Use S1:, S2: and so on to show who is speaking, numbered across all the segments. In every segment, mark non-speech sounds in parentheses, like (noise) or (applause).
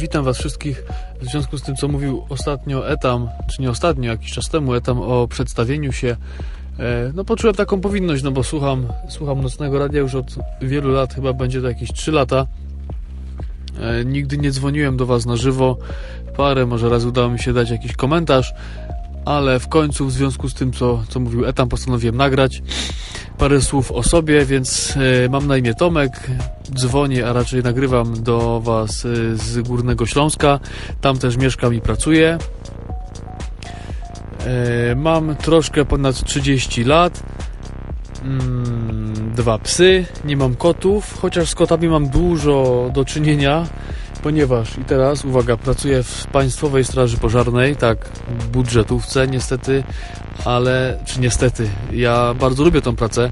S1: Witam Was wszystkich w związku z tym, co mówił ostatnio Etam, czy nie ostatnio, jakiś czas temu Etam o przedstawieniu się. E, no poczułem taką powinność, no bo słucham, słucham Nocnego Radia już od wielu lat, chyba będzie to jakieś 3 lata. E, nigdy nie dzwoniłem do Was na żywo. Parę, może raz udało mi się dać jakiś komentarz, ale w końcu w związku z tym, co, co mówił Etam, postanowiłem nagrać parę słów o sobie, więc e, mam na imię Tomek, dzwonię, a raczej nagrywam do Was e, z Górnego Śląska, tam też mieszkam i pracuję. E, mam troszkę ponad 30 lat, mm, dwa psy, nie mam kotów, chociaż z kotami mam dużo do czynienia, ponieważ i teraz, uwaga, pracuję w Państwowej Straży Pożarnej, tak, budżetówce niestety, ale, czy niestety, ja bardzo lubię tą pracę,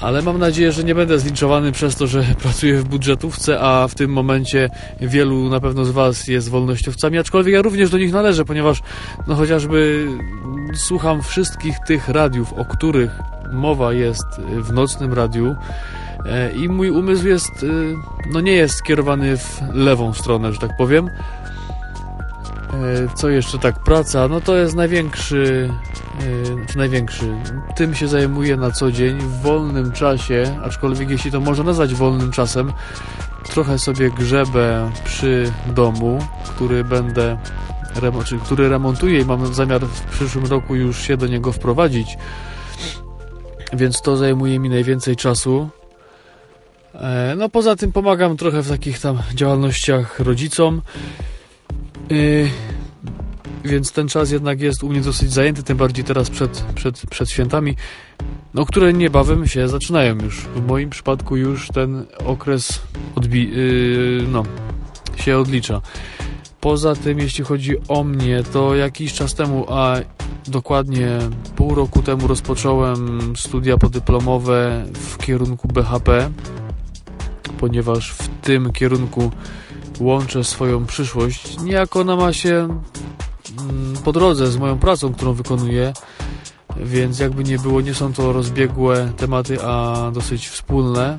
S1: ale mam nadzieję, że nie będę zlinczowany przez to, że (laughs) pracuję w budżetówce, a w tym momencie wielu na pewno z Was jest wolnościowcami, aczkolwiek ja również do nich należę, ponieważ no chociażby słucham wszystkich tych radiów, o których mowa jest w nocnym radiu, i mój umysł jest, e, no nie jest skierowany w lewą stronę, że tak powiem. E, co jeszcze tak, praca, no to jest największy, czy największy, tym się zajmuję na co dzień, w wolnym czasie, aczkolwiek jeśli to można nazwać wolnym czasem, trochę sobie grzebę przy domu, który będę, czy który remontuję i mam zamiar w przyszłym roku już się do niego wprowadzić, więc to zajmuje mi najwięcej czasu. E, no poza tym pomagam trochę w takich tam działalnościach rodzicom. Yy, więc ten czas jednak jest u mnie dosyć zajęty, tym bardziej teraz przed, przed, przed świętami, no, które niebawem się zaczynają już. W moim przypadku już ten okres odbi yy, no, się odlicza. Poza tym, jeśli chodzi o mnie, to jakiś czas temu, a dokładnie pół roku temu rozpocząłem studia podyplomowe w kierunku BHP ponieważ w tym kierunku łączę swoją przyszłość. Niejako ona ma się mm, po drodze z moją pracą, którą wykonuję, więc jakby nie było, nie są to rozbiegłe tematy, a dosyć wspólne.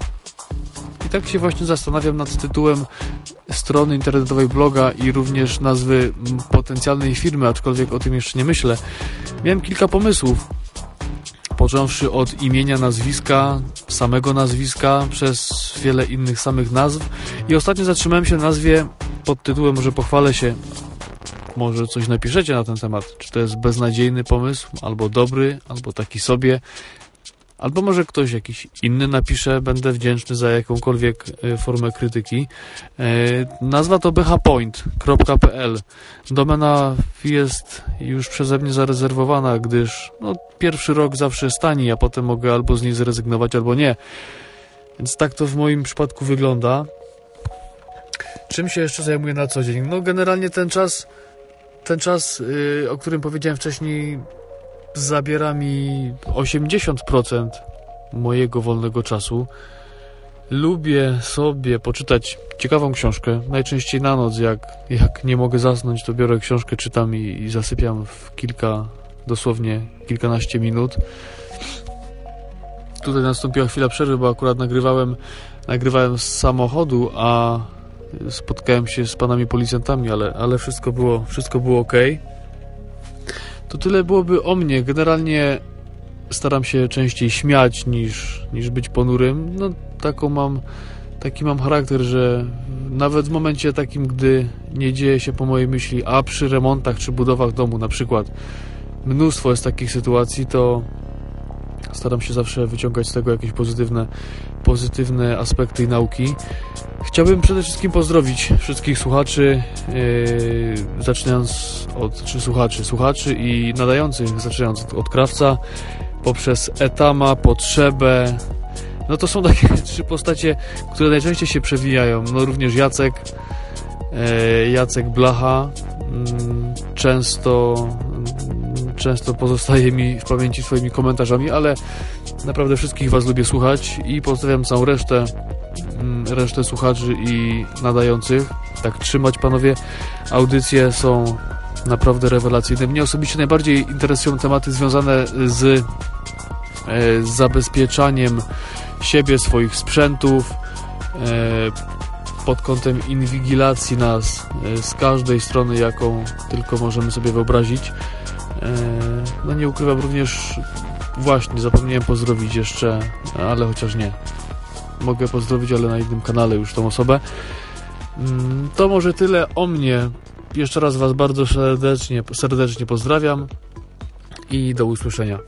S1: I tak się właśnie zastanawiam nad tytułem strony internetowej bloga i również nazwy potencjalnej firmy, aczkolwiek o tym jeszcze nie myślę. Miałem kilka pomysłów, począwszy od imienia, nazwiska, samego nazwiska, przez wiele innych samych nazw. I ostatnio zatrzymałem się na nazwie pod tytułem, może pochwalę się, może coś napiszecie na ten temat. Czy to jest beznadziejny pomysł, albo dobry, albo taki sobie. Albo może ktoś jakiś inny napisze, będę wdzięczny za jakąkolwiek e, formę krytyki. E, nazwa to bhpoint.pl. Domena jest już przeze mnie zarezerwowana, gdyż no, pierwszy rok zawsze jest tani, a potem mogę albo z niej zrezygnować, albo nie. Więc tak to w moim przypadku wygląda. Czym się jeszcze zajmuję na co dzień? No generalnie ten czas, ten czas, yy, o którym powiedziałem wcześniej, zabiera mi 80% mojego wolnego czasu. Lubię sobie poczytać ciekawą książkę. Najczęściej na noc, jak, jak nie mogę zasnąć, to biorę książkę, czytam i, i zasypiam w kilka, dosłownie kilkanaście minut. Tutaj nastąpiła chwila przerwy, bo akurat nagrywałem, nagrywałem z samochodu, a spotkałem się z panami policjantami, ale, ale wszystko było, wszystko było ok. To tyle byłoby o mnie. Generalnie staram się częściej śmiać niż, niż być ponurym. No, taką mam, taki mam charakter, że nawet w momencie takim, gdy nie dzieje się po mojej myśli, a przy remontach czy budowach domu na przykład, mnóstwo jest takich sytuacji, to staram się zawsze wyciągać z tego jakieś pozytywne, pozytywne aspekty i nauki. Chciałbym przede wszystkim pozdrowić wszystkich słuchaczy, yy, zaczynając od, czy słuchaczy, słuchaczy i nadających, zaczynając od, od krawca, poprzez etama, potrzebę. No to są takie (laughs) trzy postacie, które najczęściej się przewijają. No również Jacek, yy, Jacek Blacha, yy, często często pozostaje mi w pamięci swoimi komentarzami, ale naprawdę wszystkich Was lubię słuchać i pozdrawiam całą resztę, mm, resztę słuchaczy i nadających. Tak trzymać, panowie. Audycje są naprawdę rewelacyjne. Mnie osobiście najbardziej interesują tematy związane z, e, z zabezpieczaniem siebie, swoich sprzętów, e, pod kątem inwigilacji nas e, z każdej strony, jaką tylko możemy sobie wyobrazić. E, no nie ukrywam również, właśnie zapomniałem pozdrowić jeszcze, ale chociaż nie. Mogę pozdrowić, ale na innym kanale już tą osobę. Mm, To może tyle o mnie. Jeszcze raz Was bardzo serdecznie, serdecznie pozdrawiam i do usłyszenia.